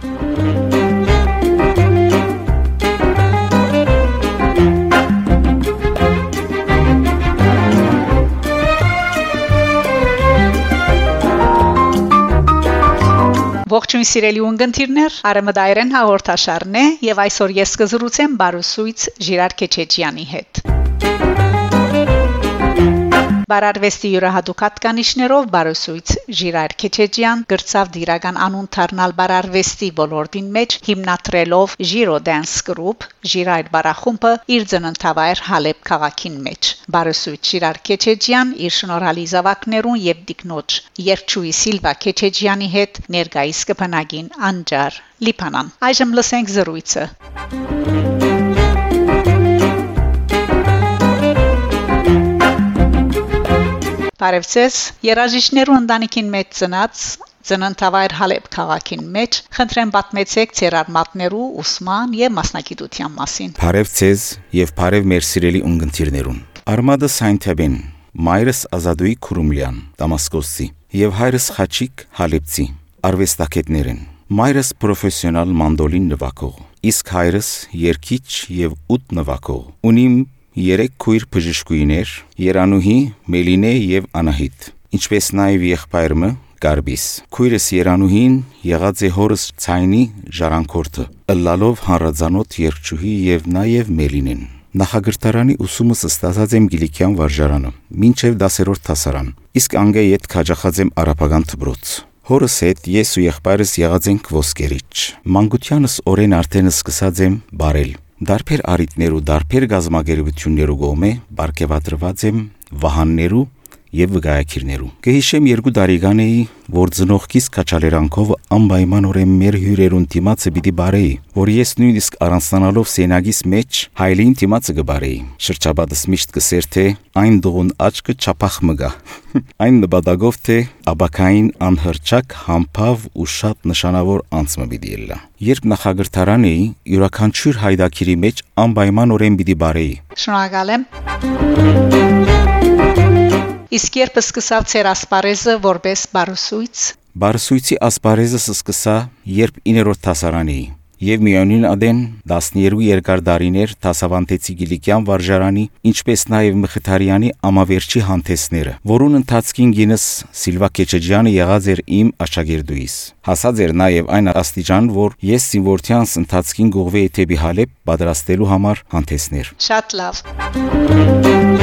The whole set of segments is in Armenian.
Ողջույն սիրելի ունգընտիրներ, Արեմդայրեն հաղորդաշարն է եւ այսօր ես կզրուցեմ Բարուսույց Ժիրար Քեչեջյանի հետ։ Բարարվեստի յուրահատուկ հատկանիշներով Բարոսույց Ժիրայր Քեչեջյան գրծավ դիրական անուն դառնալ Բարարվեստի ոլորտին մեջ հիմնադրելով Giro Dance Group Ժիրայր բարախումբը իր ծննդավայր Հալեբ քաղաքին մեջ Բարոսույց Ժիրայր Քեչեջյան իր շնորհալի զավակներուն եւ դիկնոջ Երջուի Սիլվա Քեչեջյանի հետ ներկայիս կփնագին անջար Լիփանան այժմ լսենք զրույցը Բարևձեզ երաժիշտներու ընտանիքին մեջ ծնած ծննդավայր Հալեբ քաղաքին մեջ խնդրեմ պատմեցեք ձեր արմատներու ուսման եւ մասնագիտության մասին Բարևձեզ եւ բարև մեր սիրելի ունգընտիրներուն Արմադը Սայնթեբեն Մայրս Ազադուի Քուրումլյան Դամասկոսի եւ հայրս Խաչիկ Հալեբցի արվեստագետներ են Մայրս պրոֆեսիոնալ մանդոլին նվագող իսկ հայրս երգիչ եւ ութ նվագող ունիմ երեք քույր բժշկուհիներ՝ Երանուհի, Մելինե եւ Անահիտ, ինչպես նաեւ եղբայրը Գարբիս։ Քույրս Երանուհին եղած է հորս ցայնի ժառանգորդը, ըլլալով հանրազանոթ երկչուհի եւ նաեւ Մելինեն։ Նախագրտարանի ուսումս ստացած եմ Գիլիկյան վարժարանը, մինչև 10-րդ դասարան։ Իսկ անգե իդ քաջախած եմ Արաբական դբրոց։ Հորս հետ ես ու եղբայրս եղած ենք ոսկերիչ։ Մանկությանս օրեն արդեն սկսած եմ բարել Դարբեր արիտներու, դարբեր գազམ་ագերություններու գոմե բարգեւատրված եմ վահաններու եւ վգայակիրներու։ Կհիշեմ երկու տարեկան էի, որ ծնողքիս քաչալերանքով անպայմանորեն մեր հյուրերուն դիմացը պիտի բարեի, որ ես նույնիսկ առանցնալով սենագիս մեջ հայլին դիմացը կբարեի։ Շրջաբադս միշտ կսեր թե այն դողուն աչքը չափախ մգա։ Այն նպատակով թե աբակային անհրճակ համբավ ու շատ նշանավոր անցմը պիտի ելլա։ Երբ նախագրթարան էի, յուրաքանչյուր հայդակիրի մեջ անպայմանորեն պիտի բարեի։ Շնորհակալ եմ։ Իսկ երբ սկսավ ծեր ասպարեզը որպես բարուսույց։ Բարուսույցի ասպարեզը սկսա, երբ 9-րդ դասարան էի եւ միանին ադեն 12 երկար դարիներ Թասավանտեցի Գիլիկյան վարժարանի, ինչպես նաեւ Մխիթարյանի ամավերջի հանդեսները, որուն ընթացքին գինս Սիլվա Քեչեջյանը եղած էր իմ աշակերտուիս։ Հասած էր նաեւ այն աստիճան, որ ես Սինվորթյանս ընթացքին գողվեի թեպի Հալեբ պատրաստելու համար հանդեսներ։ Շատ լավ։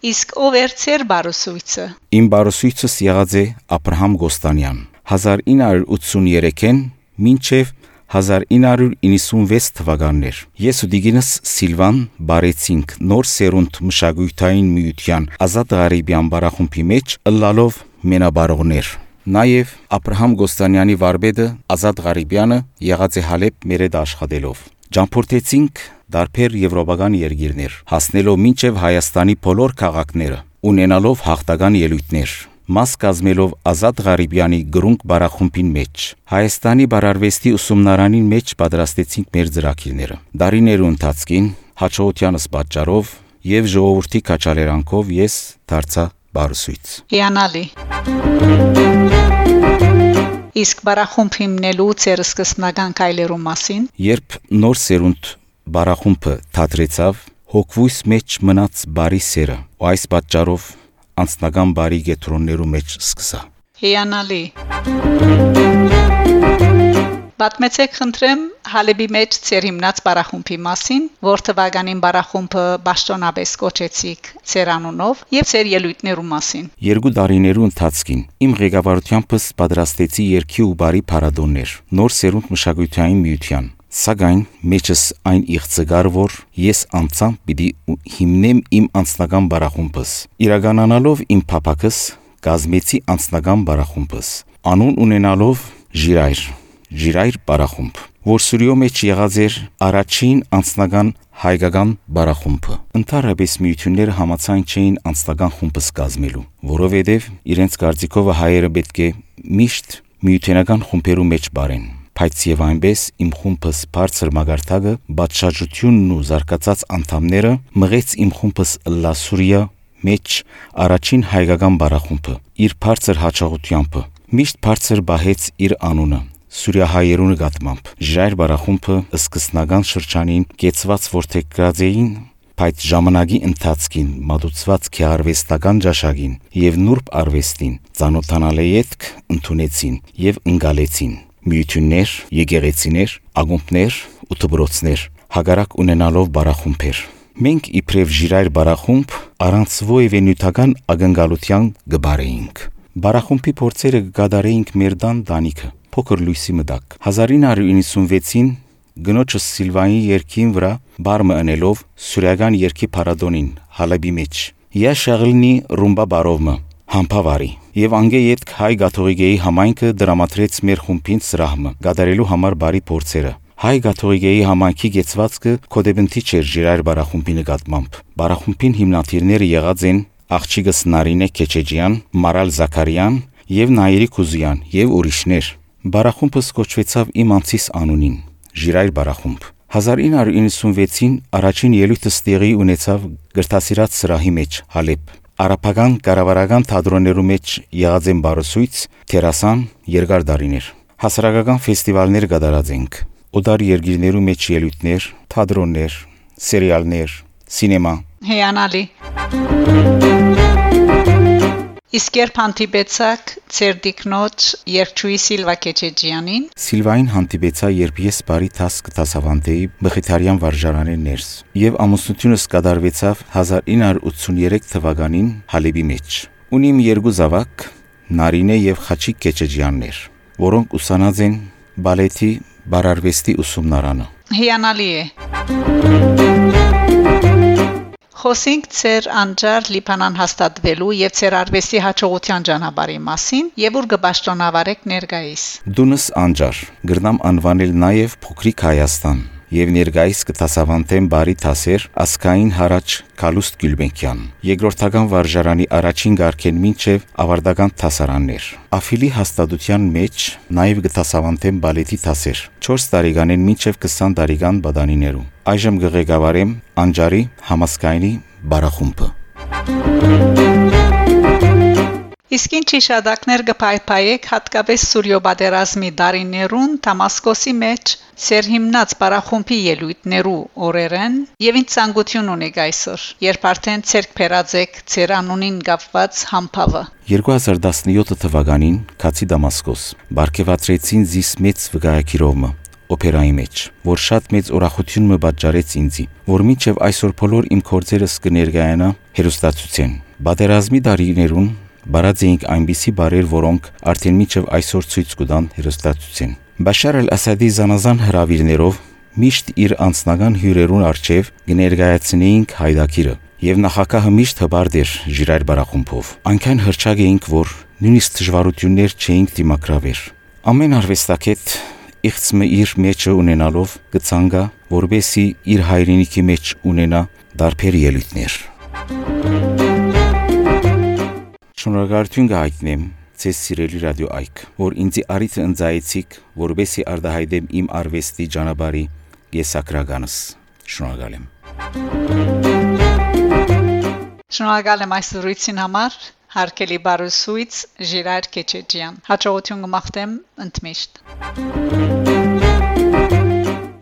Իսկ ով էր ծեր բարոսույցը։ Իմ բարոսույցս եղած է Աբրահամ Գոստանյան։ 1983-ին մինչև 1996 թվականներ։ Ես ու Դիգինս Սիլվան բարեցինք նոր սերունդ մշակույթային միության Ազատ Ղարիբյան բարախումբի մեջ ըլլալով մենաբարողներ։ Նաև Աբրահամ Գոստանյանի վարպետը Ազատ Ղարիբյանը եղած է Հալեբ Մերեդ աշխատելով։ Ճամփորդեցինք դարբեր եվրոպական երկիրներ, հասնելով մինչև Հայաստանի բոլոր քաղաքները, ունենալով հաղթական ելույթներ մաս կազմելով Ազատ Ղարիբյանի գրունկ բարախումբին մեջ Հայաստանի բարարվեստի ուսումնարանին մեջ պատրաստեցինք մեր ծրագիրները։ Դարիներու ընթացքին հաջողությանս պատճառով եւ ժողովրդի քաչալերանքով ես դարձա բարուսույց։ Հիանալի։ Իսկ բարախումբ հիմնելու ծեր սկսնական կայլերու մասին Երբ նոր սերունդ բարախումբը թատրեցավ, հոգվույս մեջ մնաց բարի սերը, ու այս պատճառով անձնական բարի գետրոններու մեջ սկսա։ Հիանալի։ Պատմեցեք խնդրեմ Հալեբի մեջ ծեր հիմնած բարախումբի մասին, որ թվականին բարախումբը Բաշտոնաբես կոչեցիք ծեր անունով եւ ծեր ելույթներու մասին։ Երկու տարիներու ընթացքին իմ ղեկավարությանպես պատրաստեցի երկի ու բարի փառատոններ նոր սերունդ մշակութային միության Սակայն մեջս այն իղծգար, որ ես անցամ պիտի հիմնեմ իմ անձնական բարախումբս։ Իրականանալով իմ փապակս գազմեցի անձնական բարախումբս։ Անուն ունենալով Ժիրայր, Ժիրայր բարախումբ, որ Սուրիո մեջ եղած էր առաջին անձնական հայկական բարախումբը։ Ընթառաբես միությունները համացան չէին անձնական խումբս կազմելու, որովհետև իրենց կարծիքով հայերը պետք է միշտ միութենական խումբերու մեջ բարեն բայց եւ այնպես իմ խումբս բարձր մագարտակը բացշաջությունն ու զարգացած անդամները մղեց իմ խումբս լասուրիա մեջ առաջին հայկական բարախումբը իր բարձր հաջողությամբ միշտ բարձր բահեց իր անունը Սուրիահայերու նկատմամբ։ Ժայր բարախումբը սկսնական շրջանին կեցված որթեգրածեին բայց ժամանակի ընթացքին մատուցված քեարվեստական ճաշակին եւ նուրբ արվեստին ցանոթանալի յետք ընդունեցին եւ ընկալեցին միություններ, եկեղեցիներ, ագումբներ ու դբրոցներ հագարակ ունենալով բարախումբեր մենք իբրև ժիրայր բարախումբ առանց ովևէ նյութական ակնկալության գբարեինք բարախումբի փորձերը կգադարեինք մեր դան դանիքը փոքր լույսի մտակ 1996-ին գնոջս Սիլվայի երկին վրա բարմը ընելով սուրյական երկի փարադոնին հալաբի մեջ։ Յա շաղլնի ռումբա բարովմը համբավարի եւ անգե յետ հայ գաթողիկեի համայնքը դրամատրեց մեր խումբին սրահմը գադարելու համար բարի փորձերը հայ գաթողիկեի համայնքի գեցվածքը կոդեբնտի չէր ժիրայր բարախումբի նկատմամբ բարախումբին հիմնադիրները եղած են աղջիկս Նարինե Քեչեջյան, Մարալ Զաքարյան եւ Նայիրի Կուզյան եւ ուրիշներ Բարախումբը սկոչվեցավ իմ անցիս անունին Ժիրայր բարախումբ 1996-ին առաջին ելույթը ստեղի ունեցավ գրթասիրած սրահի մեջ Հալեբ Արաբական կառավարական թատրոններու մեջ եղած են բարոսույց, թերասան, երկար դարիներ։ Հասարակական ֆեստիվալներ կատարած ենք։ Օդար երկիրներու մեջ ելույթներ, թատրոններ, սերիալներ, սինեմա։ Հեանալի Իսկ երբ հանդիպեցաք Ցերդիկնոջ երկչույի Սիլվա Քեչեջյանին Սիլվային հանդիպեցա, երբ ես բարի տաս կտասավանդեի Բխիթարյան վարժարանի ներս եւ ամուսնությունս կդարվեցավ 1983 թվականին Հալեբի մեջ։ Ունիմ երկու զավակ Նարինե եւ Խաչիկ Քեչեջյաններ, որոնք ուսանած են բալետի բարարվեստի ուսումնարանը։ Հիանալի է։ Խոսենք ծեր անջար Լիբանան հաստատվելու եւ ծեր արվեստի հաջողության ճանապարհի մասին եւ ուր կբաշտոնավարեք ներկայիս։ Դունս անջար գրնամ անվանել նաեւ փոքրիկ Հայաստան եւ ներկայիս կտասավանդեմ բարի թասեր ասկային հարաճ Կալուստ Գյուլբենկյան երկրորդական վարժարանի առաջին գարկեն մինչև ավարտական թասարաններ Աֆիլի հաստատության մեջ նաեւ կտասավանդեմ բալետի թասեր 4 տարեկանեն մինչև 20 տարեկան բադանիներու այժմ գղեկավարեմ անջարի համասկայնի բարախումբը Իսկ ինչ հիշադակներ կփայփայեք հատկապես Սուրյոբադերազմի դարիներուն Դամասկոսի մեջ Սերհիմնած բարախումբի ելույթներու օրերեն եւ ինձ ցանկություն ունեք այսօր երբ արդեն ցերկ փերաձեք ցեր անունին գավված համբավը 2017 թվականին Քացի Դամասկոս բարգեւացրեցին զիս մեծ վկայակիրովը օպերայի մեջ, որ շատ մեծ ուրախություն մը բաճարեց ինձի, որ միջև այսօր բոլոր իմ կորձերս կներկայանա հերոստացություն։ Բادرազմի դարիներուն Բարած էինք այնպիսի բարեր, որոնք արդեն միջև այսօր ցույց կտան հերոստատություն։ Բաշար al-Ասադի զանազան հրավիրներով միշտ իր անձնական հյուրերուն արչև կներկայացնեինք հայդակիրը եւ նախակահը միշտ հբարդ էր ժիրայր բարախումբով։ Այնքան հրճակ էինք, որ նույնիսկ դժվարություններ չէինք դիմակրավեր։ Ամեն արվեստակետ իղծմը իր մեջը ունենալով կցանգա, որբեսի իր հայրենիքի մեջ ունենա դարբեր ելույթներ։ Շնորհակալություն կհայտնեմ ցես սիրելի ռադիո այք, որ ինձի արիթը ընձայեցիք, որբեսի արդահայտեմ իմ արվեստի ճանապարհի եսակրականս։ Շնորհակալ եմ։ Շնորհակալ եմ այս զրույցին համար։ Հարկելի բարուսույց Ժիրայր Քեչեջյան։ Հաջողություն կմաղթեմ ընդմիշտ։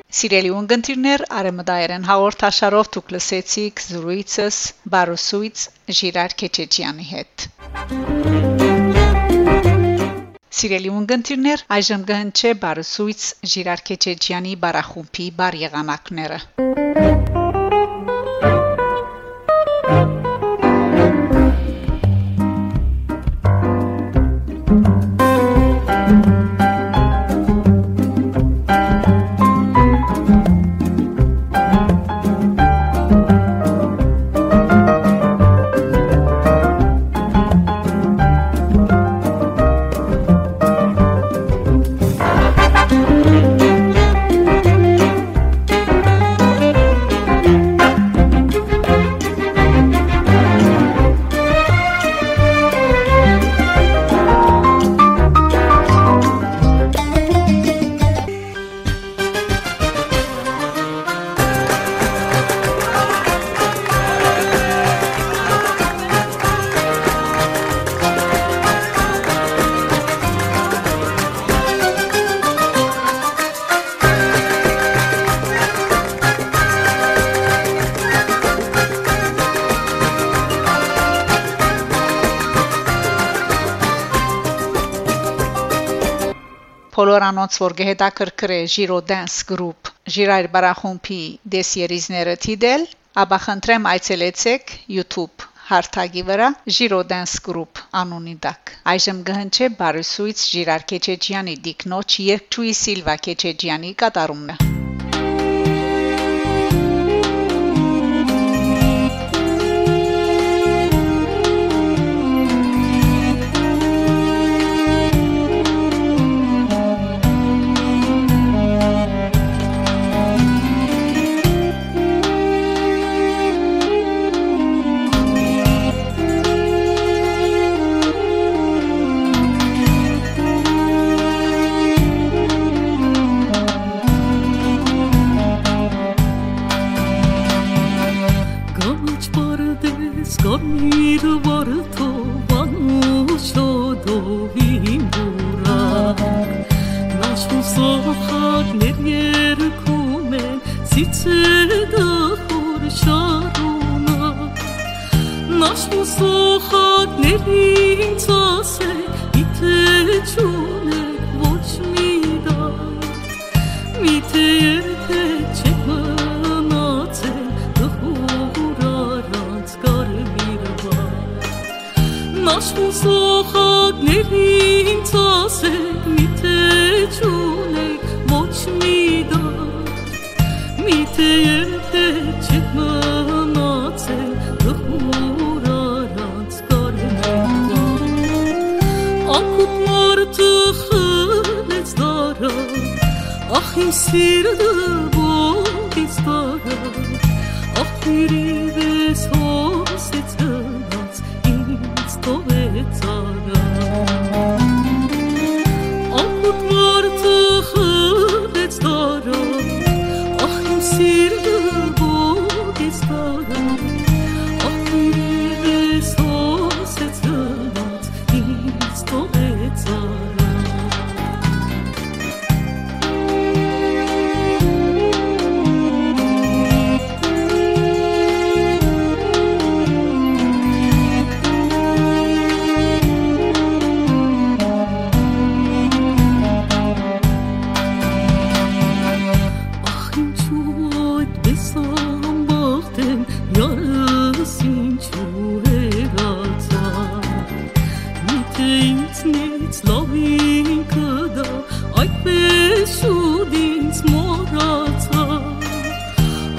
Սիրելի ունգընտիրներ, արեմդայերեն հաղորդաշարով դուք լսեցիք զրույցս Բարուսույց Ժիրար Քեչեջյանի հետ։ Սիրելի ունգընտիրներ, այժմ կհնչե Բարուսույց Ժիրար Քեչեջյանի բարախումբի բար եղանակները։ Բոլոր անոնց որ գեհետաքրքրե Girodance Group Ժիրայր Բարախումբի դեսիերիզները թիդել, ապա խնդրեմ այցելեցեք YouTube հարթակի վրա Girodance Group անունի տակ։ Այժմ գհնչե Բարուսույց Ժիրար Քեչեջյանի Դիկնոջ Երկչուի Սիլվա Քեչեջյանի կատարումն է։ Ogni volta vanno so dove mura Nascun sokak nereye kumen Sitse da horşarona Nascun sokak nereye tase Bite çok Sokak nerin tase mite çulek boç mida. Mite yemde çıkma nate tıhmura rat karnekta akutmar ah sirdi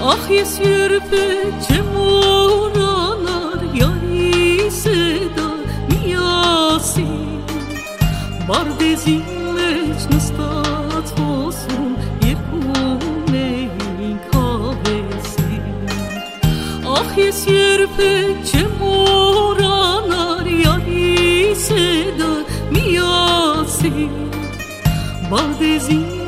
Ah ye sürpü çem oralar yari seda miyasi Bardezi mecnistat olsun yekumeyin kahvesi. Ah ye sürpü çem oralar yari seda miyasi Bardezi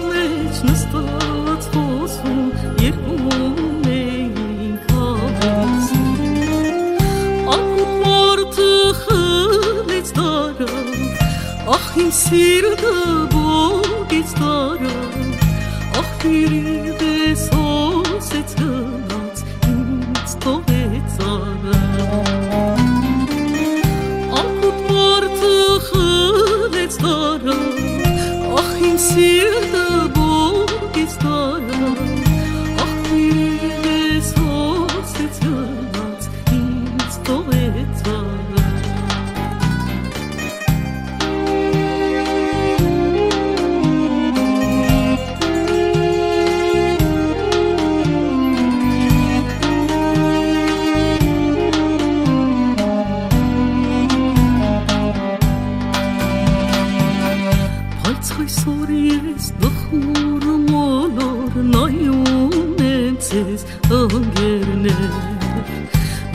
silda bo gestara ach dir de so setzer ընկերներ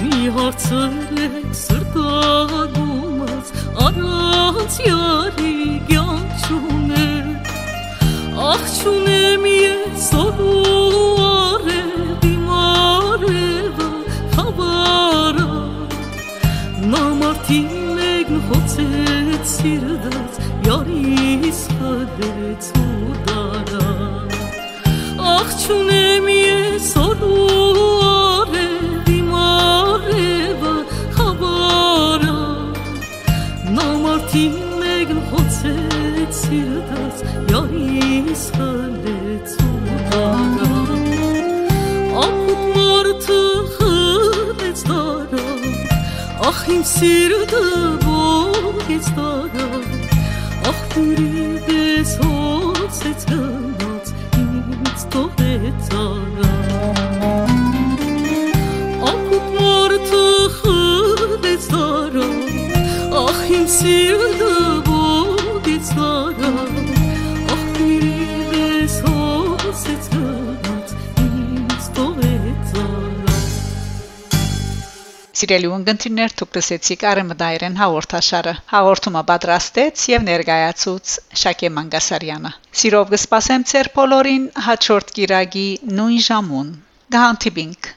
մի հարցրեք սրտագումած առանց յարի կյանք չուներ ախ չունեմ ես օրու արել դիմարևա խավարա նամարտին եկն խոցեց սիրդած յարիս խրեց ու դարա աղջունեմ ես օրու սիրտը ողից տարա ախ դուրի դես հոսեց գնաց ինձ տողեց արա Սիրելի ունգընտիրներ դուք լսեցիք Արեմդայրեն հաղորդաշարը։ Հաղորդումը պատրաստեց եւ ներկայացուց Շակե Մանգասարյանը։ Սիրով կսպասեմ ձեր բոլորին հաջորդ գիրագի նույն ժամուն։ Գանտիբինք